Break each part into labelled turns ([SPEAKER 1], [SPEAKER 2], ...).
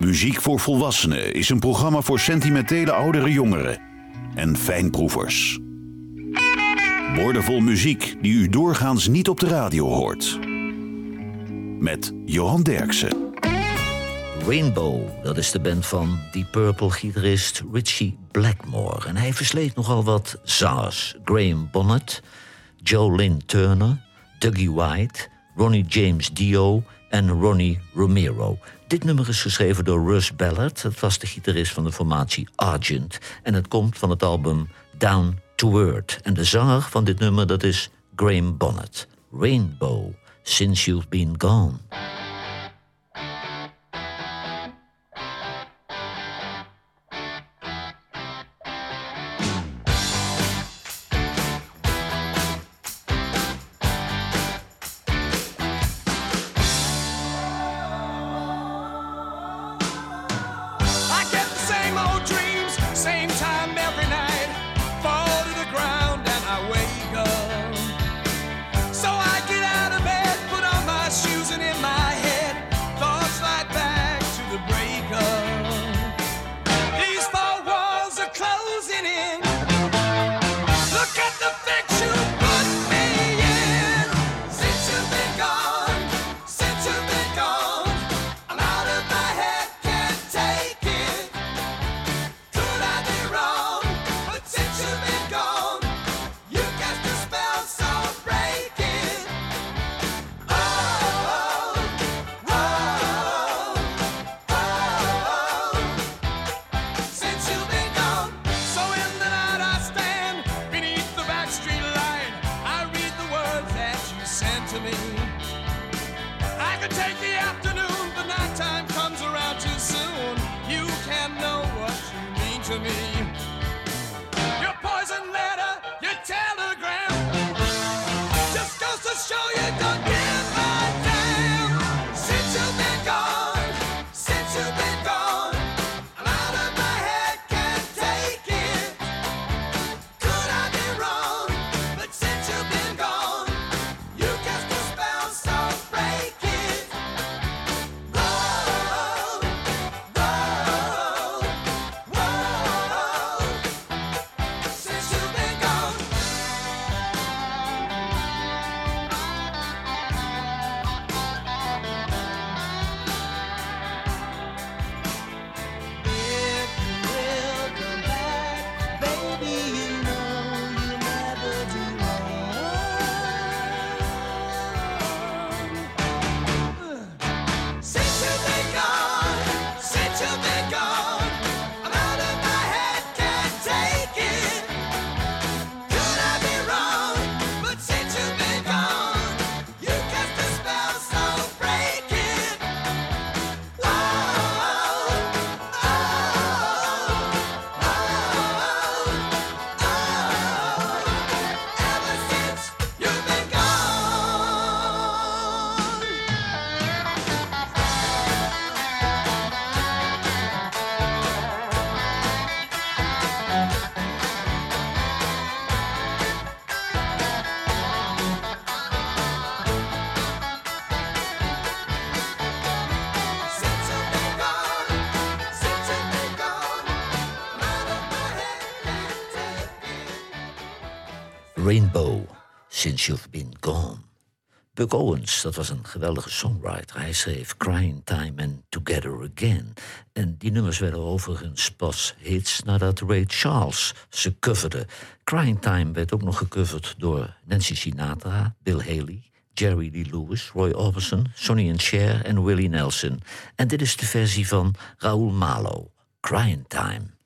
[SPEAKER 1] Muziek voor Volwassenen is een programma voor sentimentele oudere jongeren en fijnproevers. Woordenvol muziek die u doorgaans niet op de radio hoort. Met Johan Derksen.
[SPEAKER 2] Rainbow, dat is de band van die Purple-gitarist Richie Blackmore. En hij versleet nogal wat zangers. Graham Bonnet, Joe Lynn Turner, Dougie White, Ronnie James Dio en Ronnie Romero. Dit nummer is geschreven door Russ Ballard. Dat was de gitarist van de formatie Argent. En het komt van het album Down to Earth. En de zanger van dit nummer dat is Graham Bonnet. Rainbow, Since You've Been Gone. Since You've Been Gone. Buck Owens, dat was een geweldige songwriter. Hij schreef Crying Time and Together Again. En die nummers werden overigens pas hits nadat Ray Charles ze coverde. Crying Time werd ook nog gecoverd door Nancy Sinatra, Bill Haley, Jerry Lee Lewis, Roy Orbison, Sonny and Cher en Willie Nelson. En dit is de versie van Raoul Malo, Crying Time.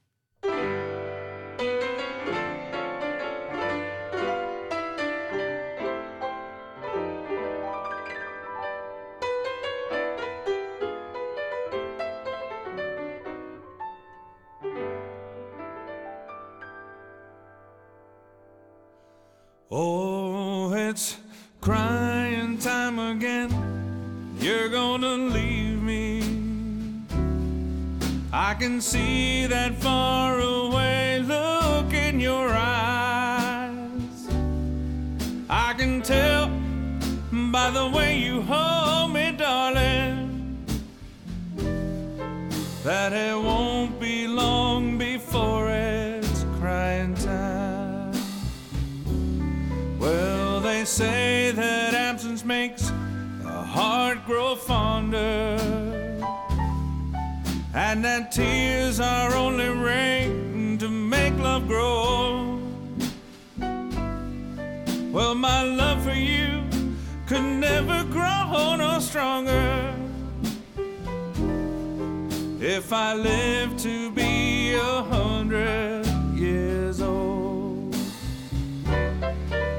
[SPEAKER 3] That
[SPEAKER 4] it won't be long before it's crying time. Well, they say that absence makes the heart grow fonder, and that tears are only rain to make love grow. Well, my love for you could never grow no stronger if I live to be a hundred years old.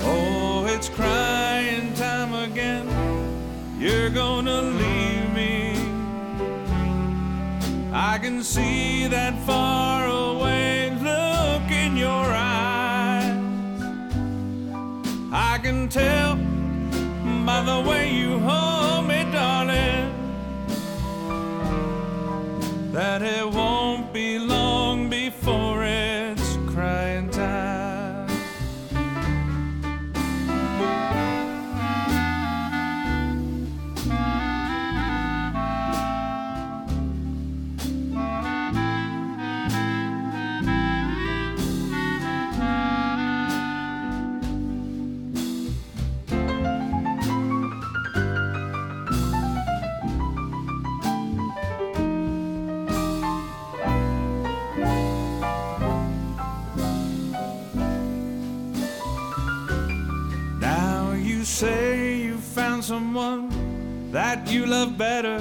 [SPEAKER 4] Oh, it's crying time again. You're gonna leave me. I can see that far away look in your eyes. I can tell by the way you hold that it won't say you found someone that you love better.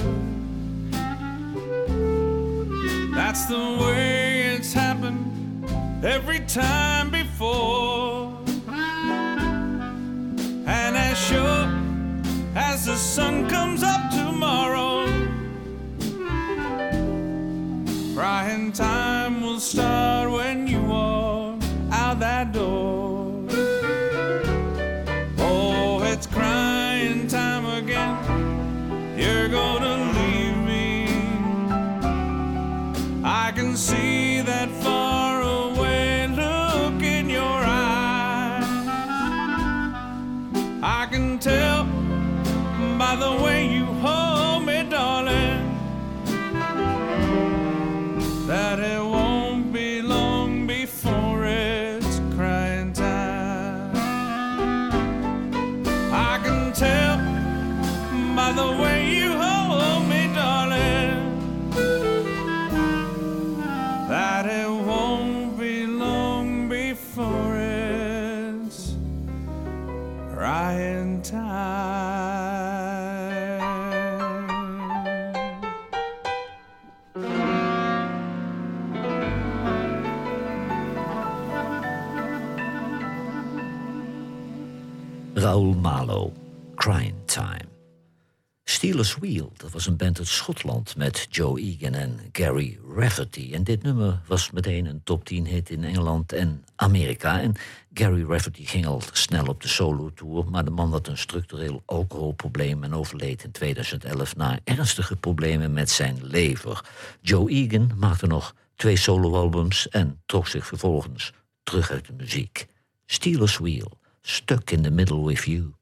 [SPEAKER 4] That's the way it's happened every time before. And as sure as the sun comes up tomorrow, crying time will start when
[SPEAKER 5] Steelers Wheel, dat was een band uit Schotland met Joe Egan en Gary Rafferty. En dit nummer was meteen een top 10 hit in Engeland en Amerika. En Gary Rafferty ging al snel op de solo-tour, maar de man had een structureel alcoholprobleem en overleed in 2011 na ernstige problemen met zijn lever. Joe Egan maakte nog twee soloalbums en trok zich vervolgens terug uit de muziek. Steelers Wheel, Stuck in the Middle with You.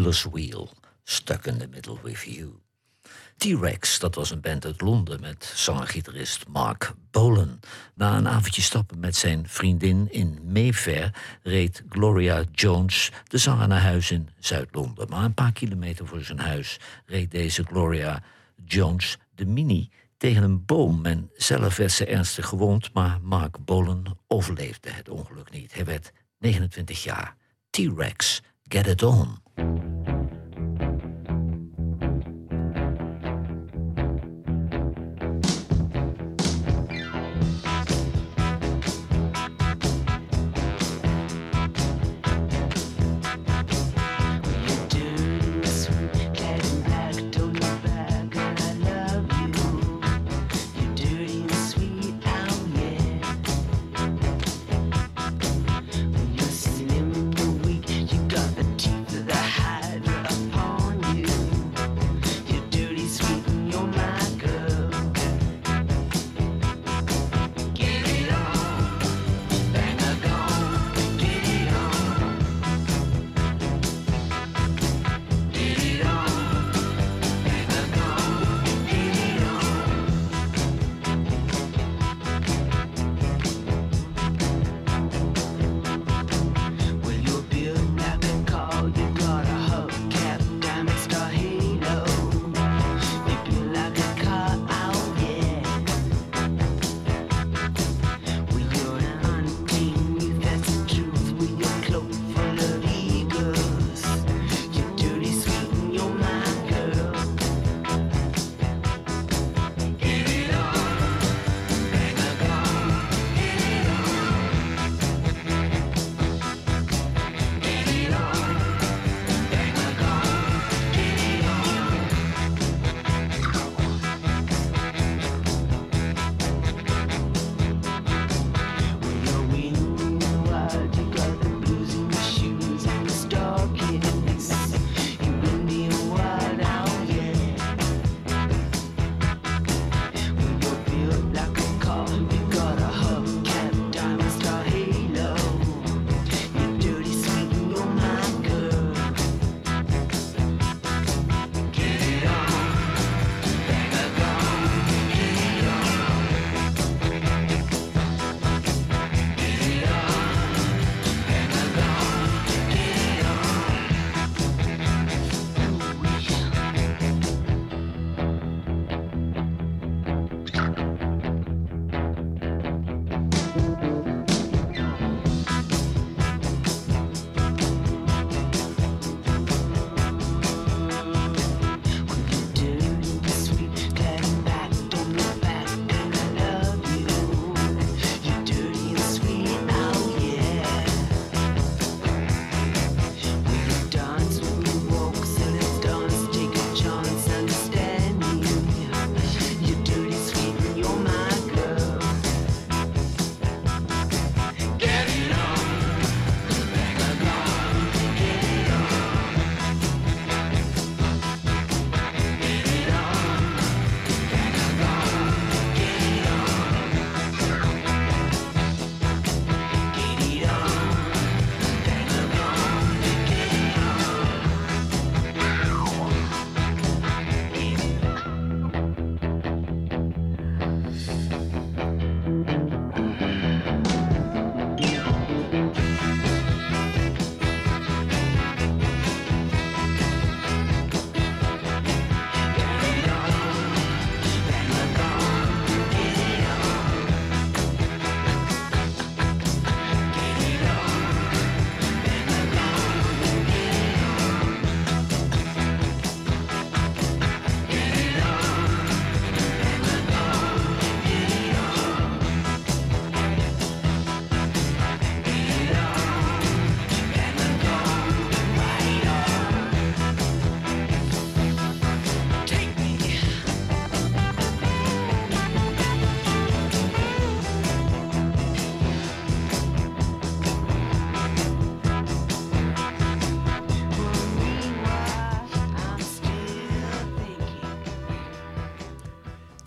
[SPEAKER 5] Wheel, Stuck in the Middle with You. T-Rex, dat was een band uit Londen met zanger-gitarist Mark Bolan. Na een avondje stappen met zijn vriendin in Mayfair reed Gloria Jones de zanger naar huis in Zuid-Londen. Maar een paar kilometer voor zijn huis reed deze Gloria Jones de Mini tegen een boom. En zelf werd ze ernstig gewond, maar Mark Bolan overleefde het ongeluk niet. Hij werd 29 jaar. T-Rex, get it on.
[SPEAKER 6] Thank you.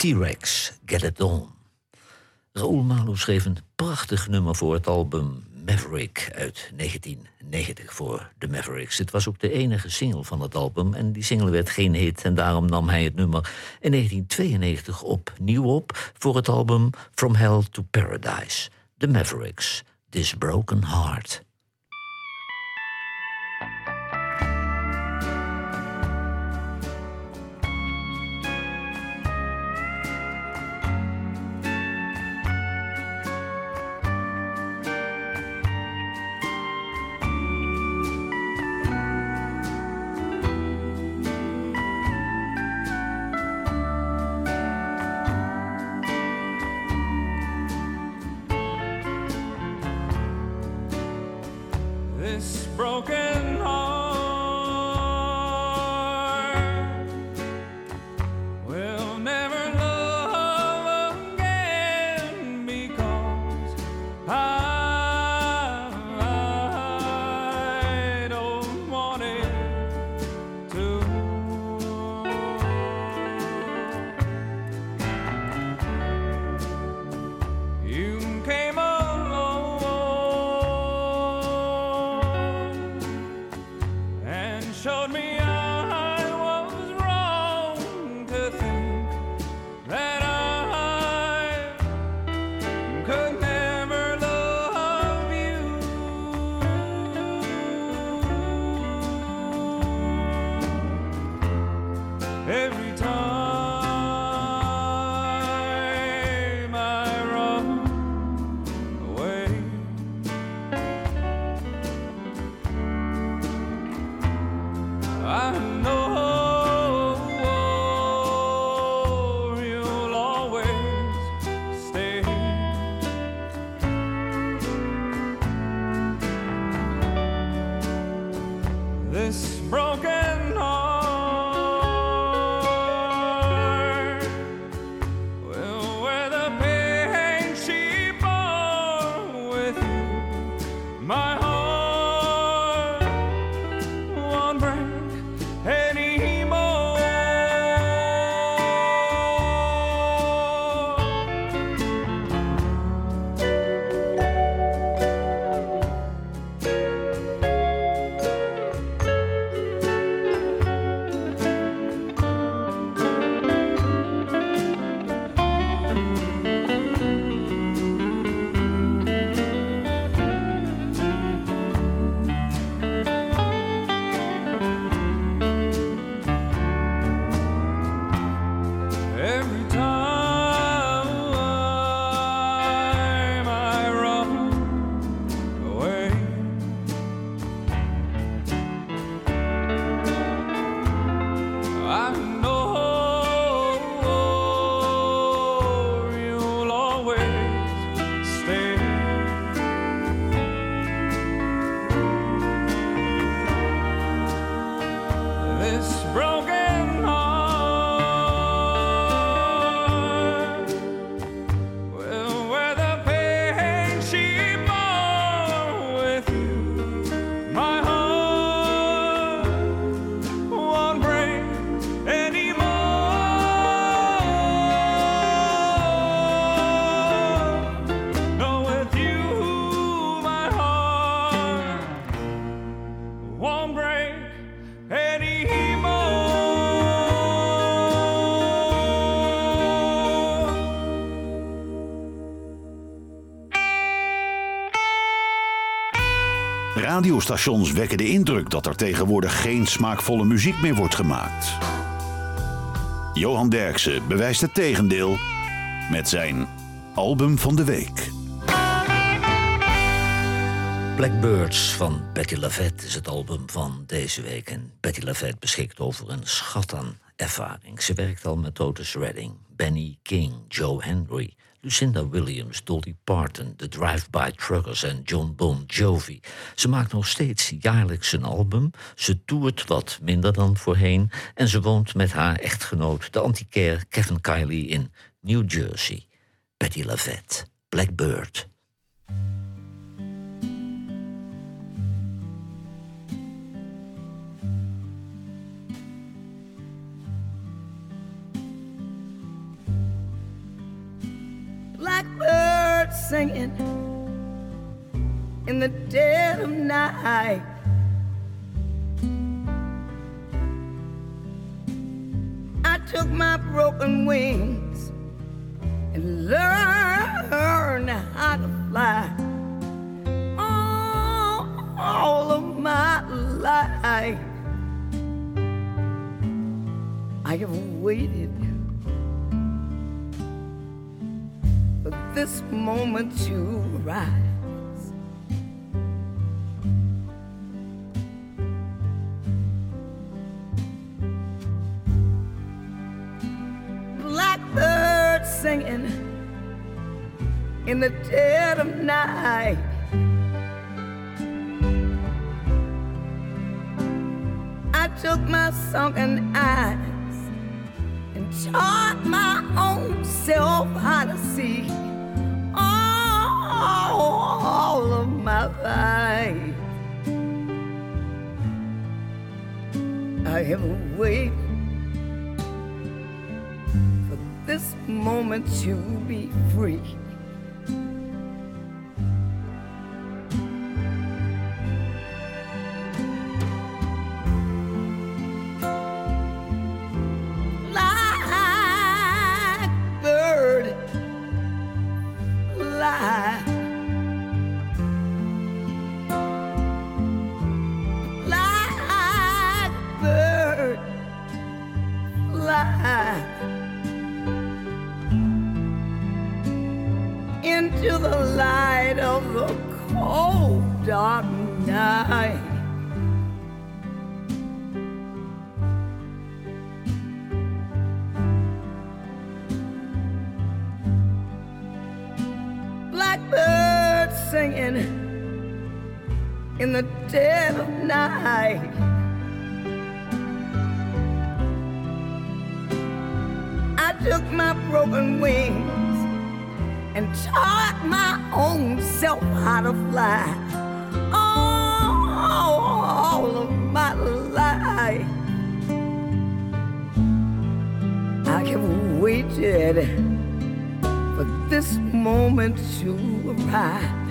[SPEAKER 4] T-Rex, Get It On. Raoul Malo schreef een prachtig nummer voor het album Maverick uit 1990 voor de Mavericks. Het was ook de enige single van het album en die single werd geen hit en daarom nam hij het nummer in 1992 opnieuw op voor het album From Hell to Paradise. The Mavericks, This Broken Heart.
[SPEAKER 1] Radiostations wekken de indruk dat er tegenwoordig geen smaakvolle muziek meer wordt gemaakt. Johan Derksen bewijst het tegendeel met zijn album van de week.
[SPEAKER 4] Blackbirds van Betty LaVette is het album van deze week. En Betty LaVette beschikt over een schat aan ervaring. Ze werkt al met Otis Redding, Benny King, Joe Henry, Lucinda Williams, Dolly Parton, The Drive-By Truckers en John Bon Jovi. Ze maakt nog steeds jaarlijks een album. Ze toert wat minder dan voorheen. En ze woont met haar echtgenoot, de antiquair Kevin Kiley, in New Jersey. Betty LaVette, Blackbird.
[SPEAKER 7] Singing in the dead of night. I took my broken wings and learned how to fly. All, all of my life, I have waited this moment to rise. Blackbird singing in the dead of night. I took my sunken eyes and taught my own self how to see my life. I have waited for this moment to be free. Self how to fly. All, all of my life, I have waited for this moment to arrive.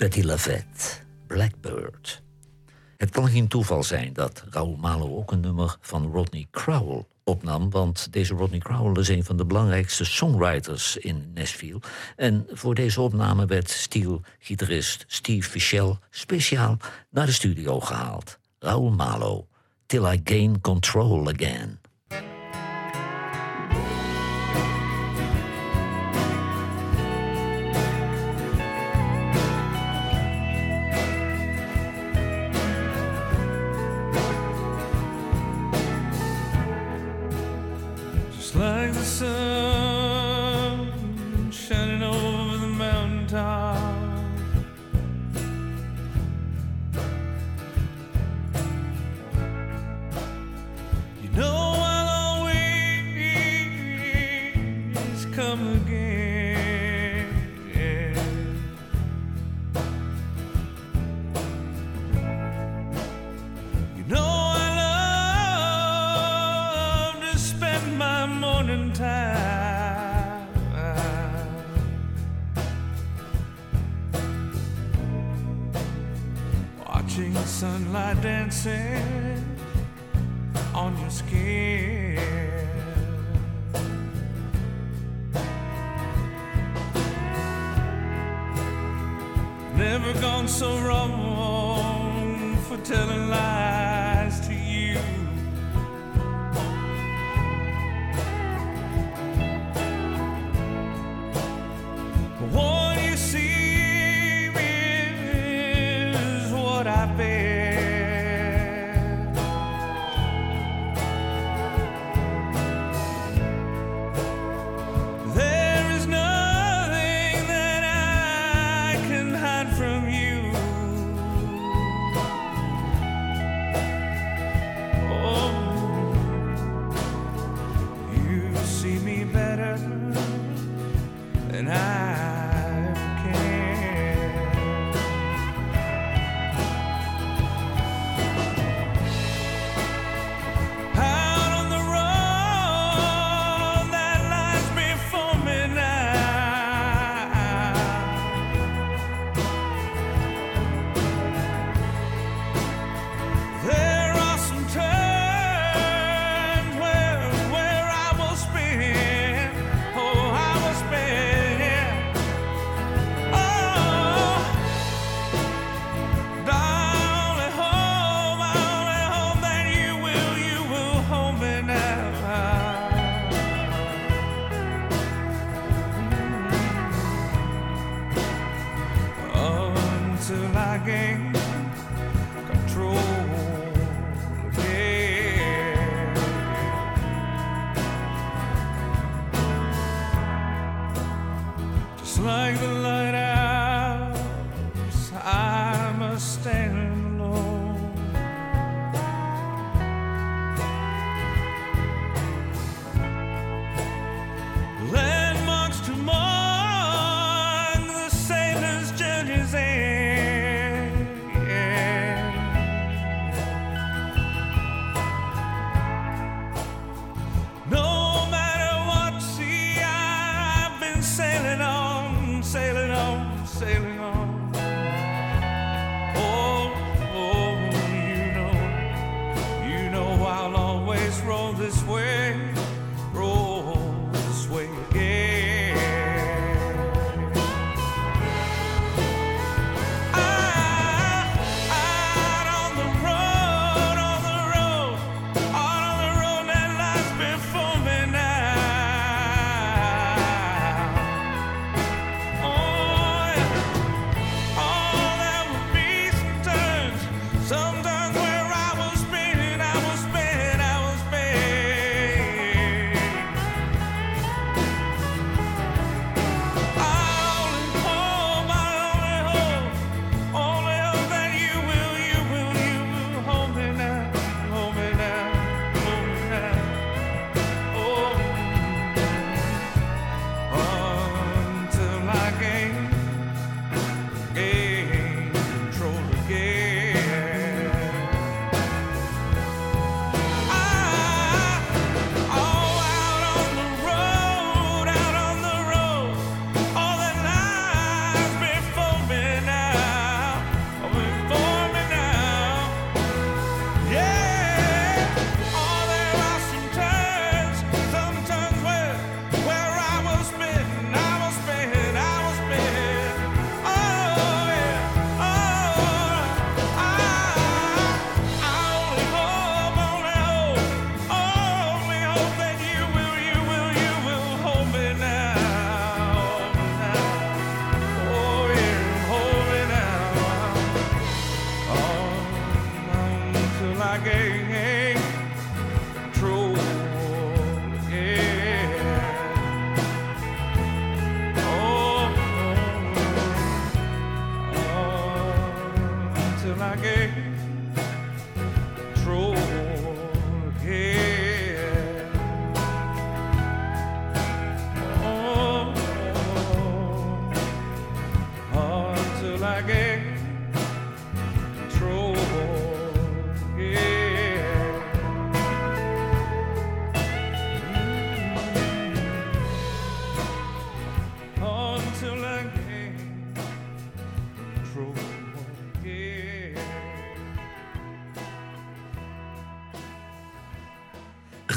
[SPEAKER 5] Betty Lavette, Blackbird. Het kan geen toeval zijn dat Raoul Malo ook een nummer van Rodney Crowell opnam, want deze Rodney Crowell is een van de belangrijkste songwriters in Nashville. En voor deze opname werd Steel-gitarist Steve Fischel speciaal naar de studio gehaald. Raoul Malo, Till I Gain Control Again.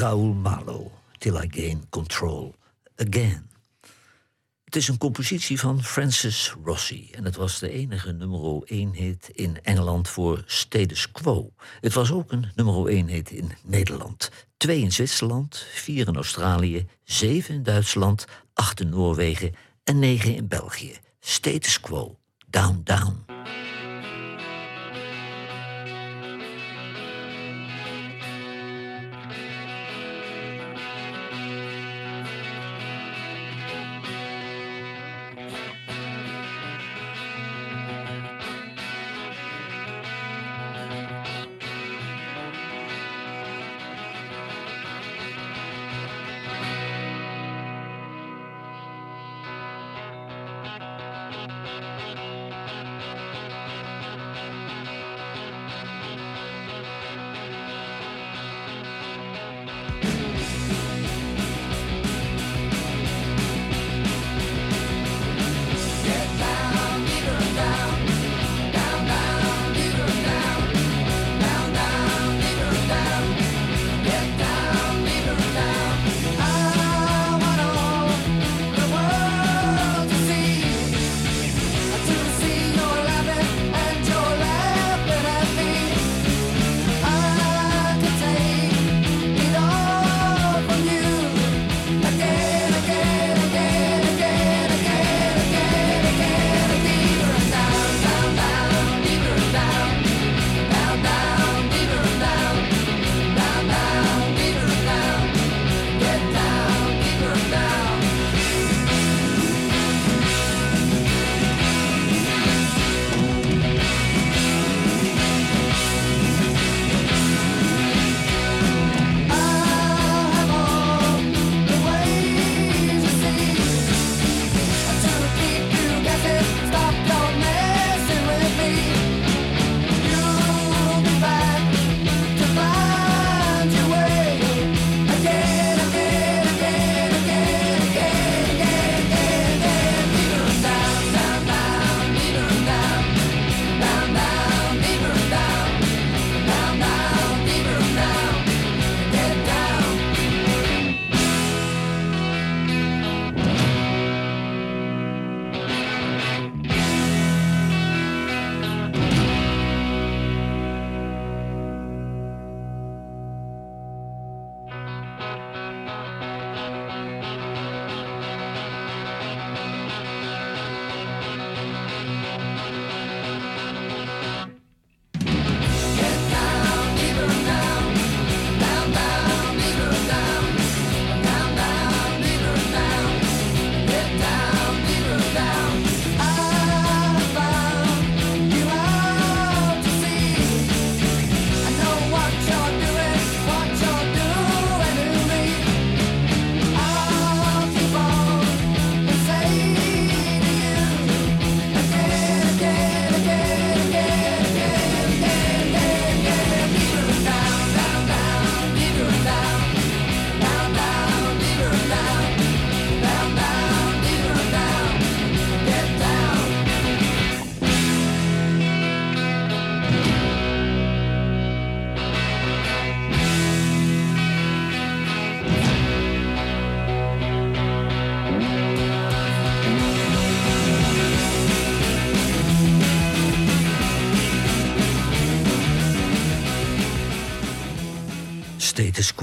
[SPEAKER 5] Raoul Malo, Till I Gain Control Again. Het is een compositie van Francis Rossi en het was de enige nummer 1 hit in Engeland voor Status Quo. Het was ook een nummer 1 hit in Nederland, 2 in Zwitserland, 4 in Australië, 7 in Duitsland, 8 in Noorwegen en 9 in België. Status Quo, Down Down.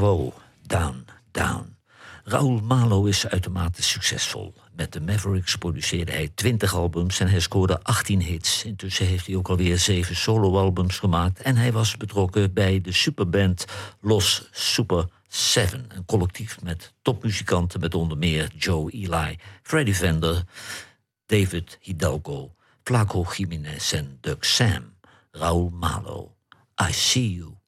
[SPEAKER 4] quo, down, down. Raoul Malo is uitermate succesvol. Met de Mavericks produceerde hij 20 albums en hij scoorde 18 hits. Intussen heeft hij ook alweer 7 soloalbums gemaakt en hij was betrokken bij de superband Los Super Seven, een collectief met topmuzikanten met onder meer Joe Eli, Freddy Vender, David Hidalgo, Flaco Jiménez en Doug Sam. Raoul Malo, I see you.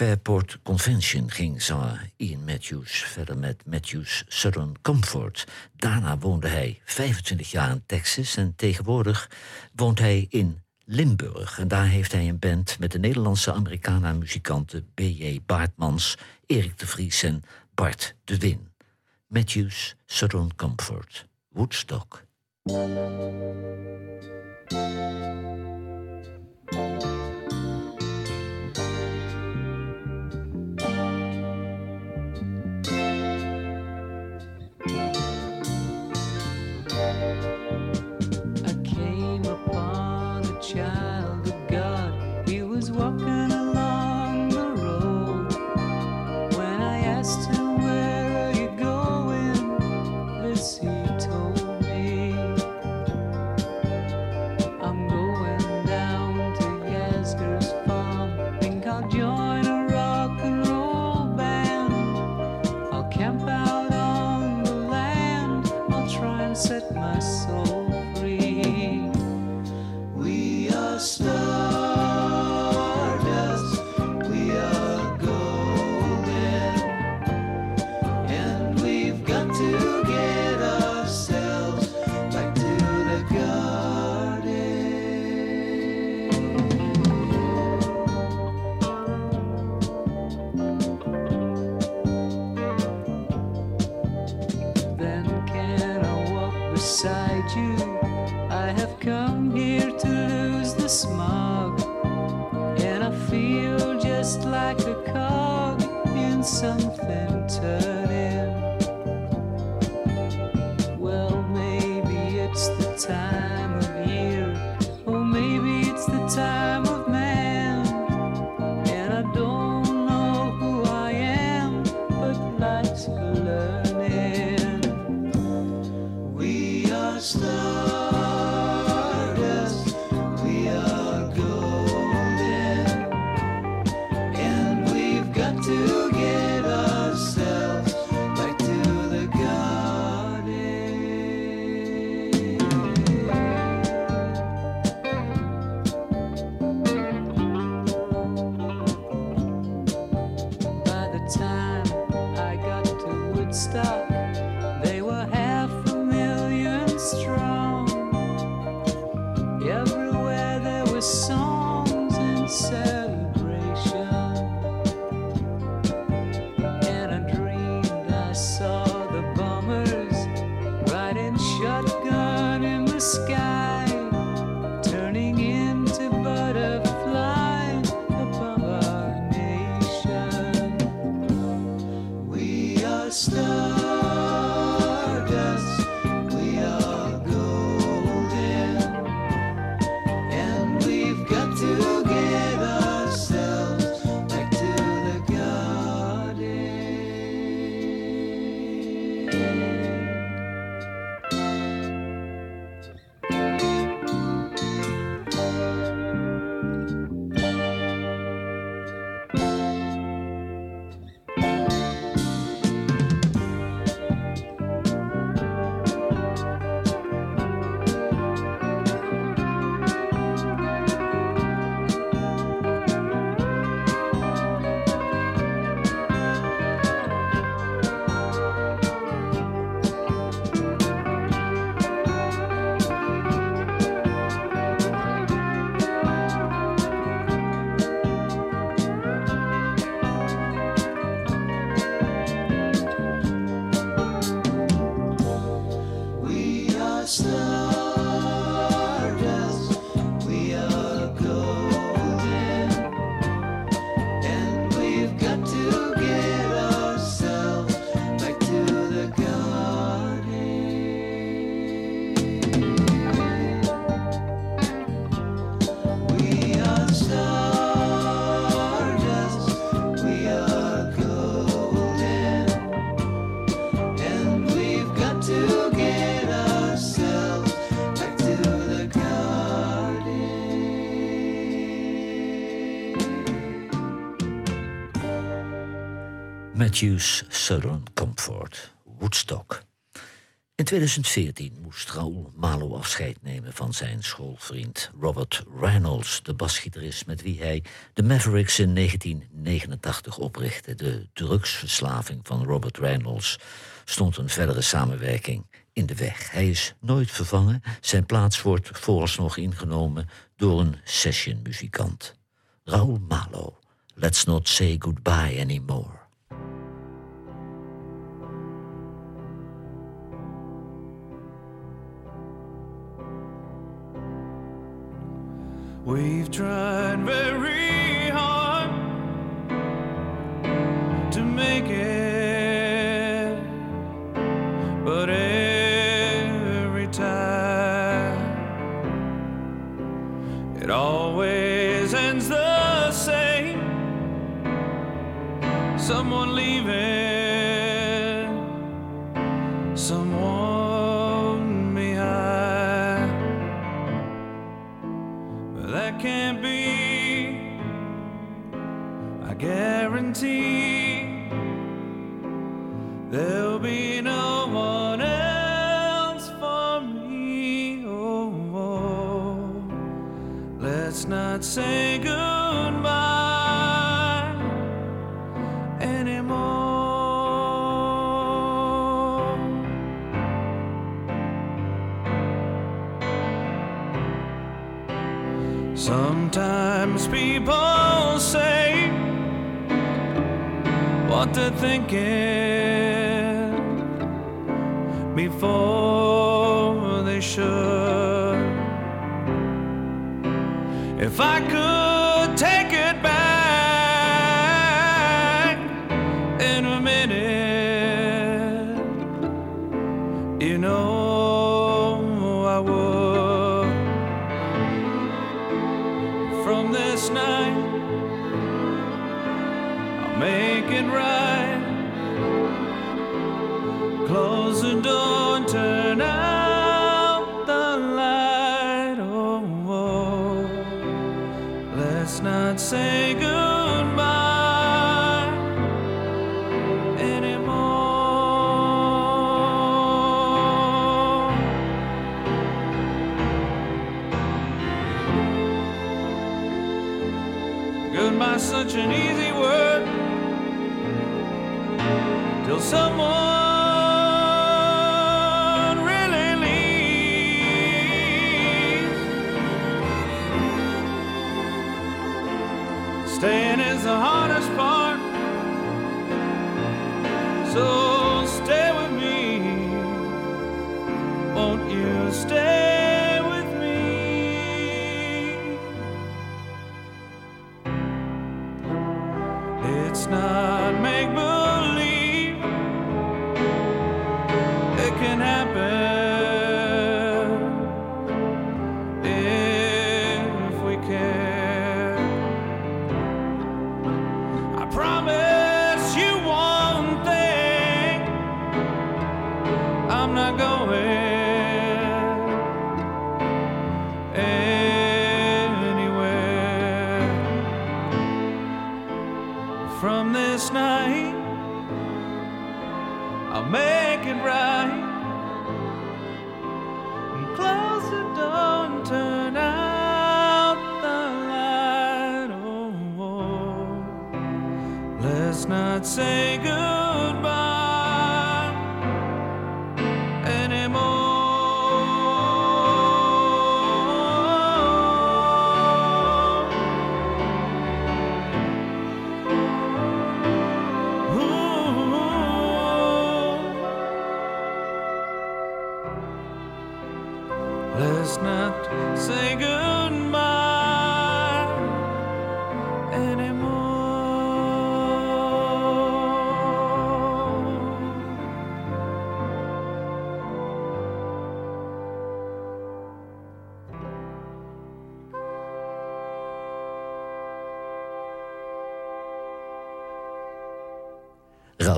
[SPEAKER 4] Fairport Convention ging zanger Ian Matthews verder met Matthews Southern Comfort. Daarna woonde hij 25 jaar in Texas en tegenwoordig woont hij in Limburg. En daar heeft hij een band met de Nederlandse Americana muzikanten B.J. Baartmans, Erik de Vries en Bart de Win. Matthews Southern Comfort, Woodstock.
[SPEAKER 5] Hughes Southern Comfort, Woodstock. In 2014 moest Raoul Malo afscheid nemen van zijn schoolvriend Robert Reynolds, de basgitarist met wie hij de Mavericks in 1989 oprichtte. De drugsverslaving van Robert Reynolds stond een verdere samenwerking in de weg. Hij is nooit vervangen, zijn plaats wordt vooralsnog ingenomen door een sessionmuzikant. Raoul Malo, Let's Not Say Goodbye Anymore.
[SPEAKER 4] We've tried very hard to make it.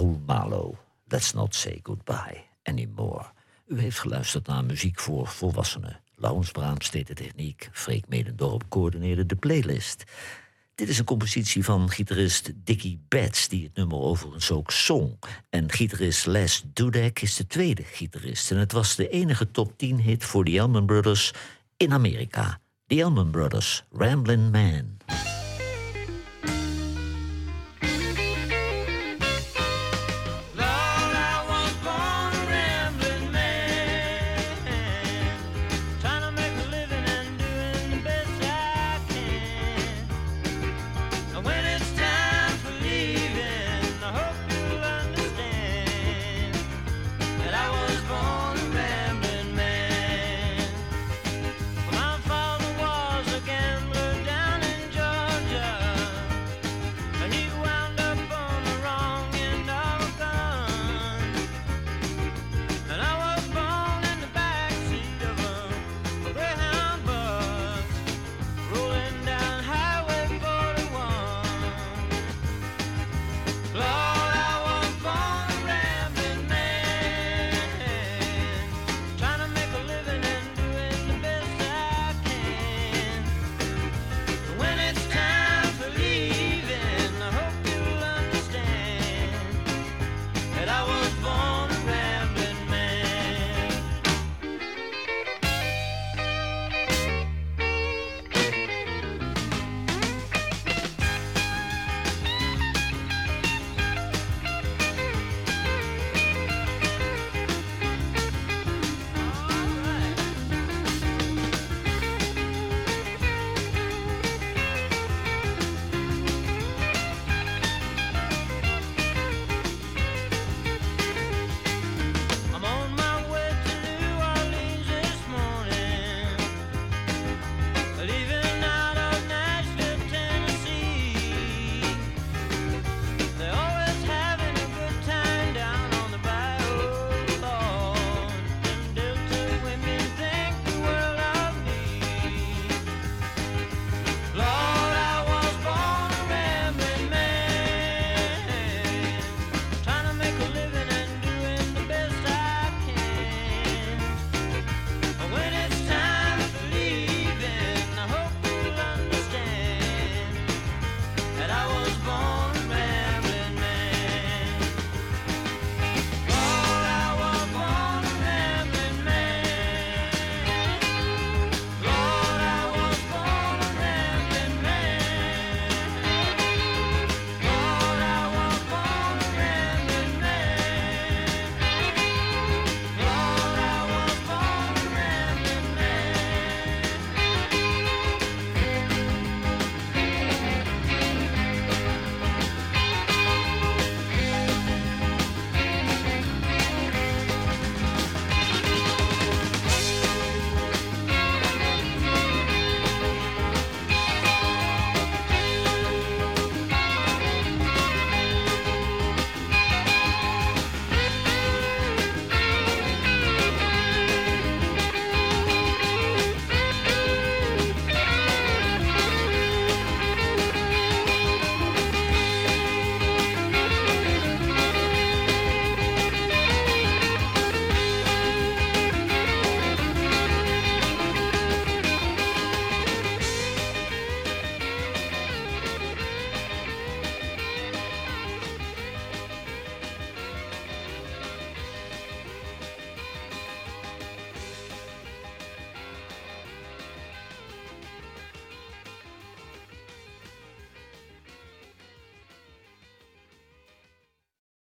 [SPEAKER 5] Raoul Malo. Let's not say goodbye anymore. U heeft geluisterd naar muziek voor volwassenen. Laurens Braams de techniek. Freek Medendorp coördineerde de playlist. Dit is een compositie van gitarist Dickie Betts, die het nummer overigens ook zong. En gitarist Les Dudek is de tweede gitarist. En het was de enige top 10 hit voor de Elman Brothers in Amerika. The Elman Brothers, Ramblin' Man.